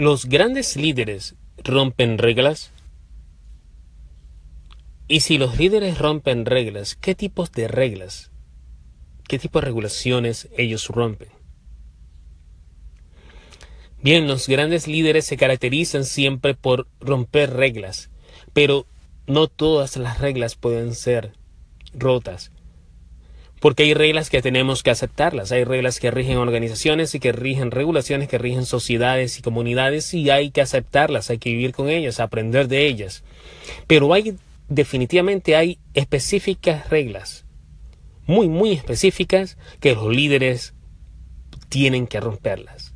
Los grandes líderes rompen reglas. Y si los líderes rompen reglas, ¿qué tipos de reglas? ¿Qué tipo de regulaciones ellos rompen? Bien, los grandes líderes se caracterizan siempre por romper reglas, pero no todas las reglas pueden ser rotas. Porque hay reglas que tenemos que aceptarlas, hay reglas que rigen organizaciones y que rigen regulaciones, que rigen sociedades y comunidades y hay que aceptarlas, hay que vivir con ellas, aprender de ellas. Pero hay definitivamente hay específicas reglas, muy, muy específicas, que los líderes tienen que romperlas.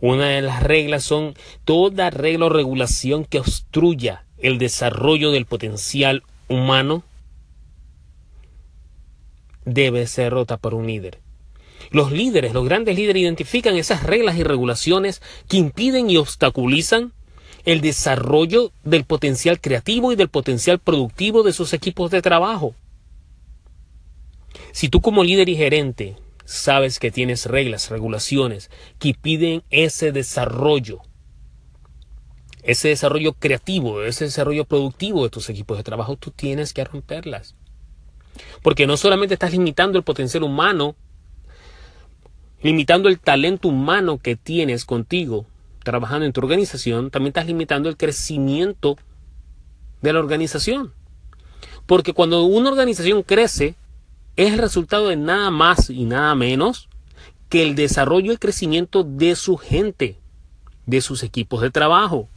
Una de las reglas son toda regla o regulación que obstruya el desarrollo del potencial humano debe ser rota por un líder. Los líderes, los grandes líderes identifican esas reglas y regulaciones que impiden y obstaculizan el desarrollo del potencial creativo y del potencial productivo de sus equipos de trabajo. Si tú como líder y gerente sabes que tienes reglas, regulaciones que piden ese desarrollo, ese desarrollo creativo, ese desarrollo productivo de tus equipos de trabajo, tú tienes que romperlas. Porque no solamente estás limitando el potencial humano, limitando el talento humano que tienes contigo trabajando en tu organización, también estás limitando el crecimiento de la organización. Porque cuando una organización crece, es el resultado de nada más y nada menos que el desarrollo y crecimiento de su gente, de sus equipos de trabajo.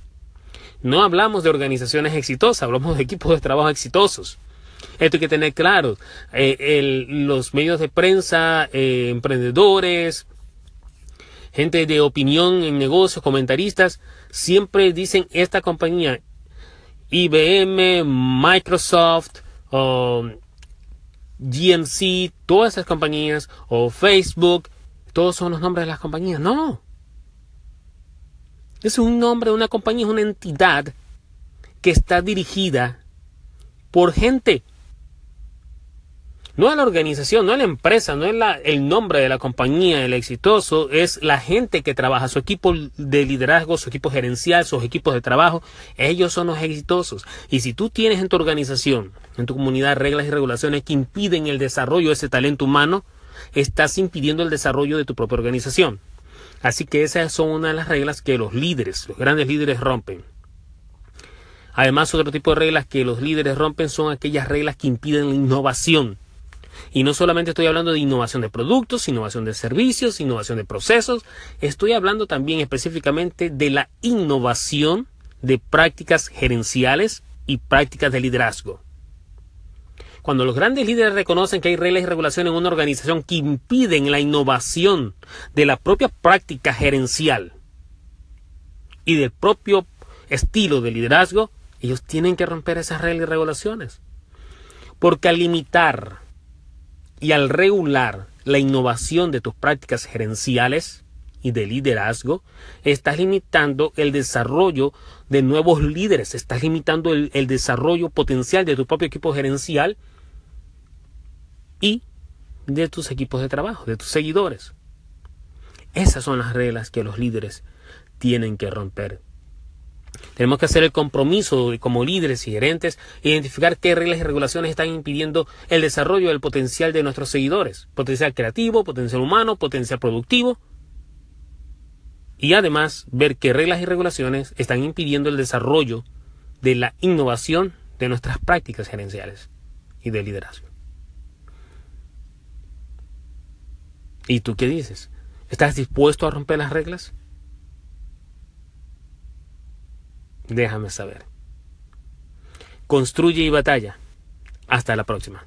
No hablamos de organizaciones exitosas, hablamos de equipos de trabajo exitosos. Esto hay que tener claro. Eh, los medios de prensa, eh, emprendedores, gente de opinión en negocios, comentaristas, siempre dicen esta compañía, IBM, Microsoft, GMC, todas esas compañías, o Facebook, todos son los nombres de las compañías. No. Es un nombre de una compañía, es una entidad que está dirigida por gente. No es la organización, no es la empresa, no es el nombre de la compañía, el exitoso, es la gente que trabaja, su equipo de liderazgo, su equipo gerencial, sus equipos de trabajo, ellos son los exitosos. Y si tú tienes en tu organización, en tu comunidad, reglas y regulaciones que impiden el desarrollo de ese talento humano, estás impidiendo el desarrollo de tu propia organización. Así que esas son una de las reglas que los líderes, los grandes líderes rompen. Además, otro tipo de reglas que los líderes rompen son aquellas reglas que impiden la innovación y no solamente estoy hablando de innovación de productos, innovación de servicios, innovación de procesos, estoy hablando también específicamente de la innovación de prácticas gerenciales y prácticas de liderazgo. Cuando los grandes líderes reconocen que hay reglas y regulaciones en una organización que impiden la innovación de la propia práctica gerencial y del propio estilo de liderazgo, ellos tienen que romper esas reglas y regulaciones. Porque al limitar y al regular la innovación de tus prácticas gerenciales y de liderazgo, estás limitando el desarrollo de nuevos líderes, estás limitando el, desarrollo potencial de tu propio equipo gerencial y de tus equipos de trabajo, de tus seguidores. Esas son las reglas que los líderes tienen que romper tenemos que hacer el compromiso como líderes y gerentes, identificar qué reglas y regulaciones están impidiendo el desarrollo del potencial de nuestros seguidores, potencial creativo, potencial humano, potencial productivo, y además ver qué reglas y regulaciones están impidiendo el desarrollo de la innovación de nuestras prácticas gerenciales y de liderazgo. ¿Y tú qué dices? ¿Estás dispuesto a romper las reglas? Déjame saber. Construye y batalla. Hasta la próxima.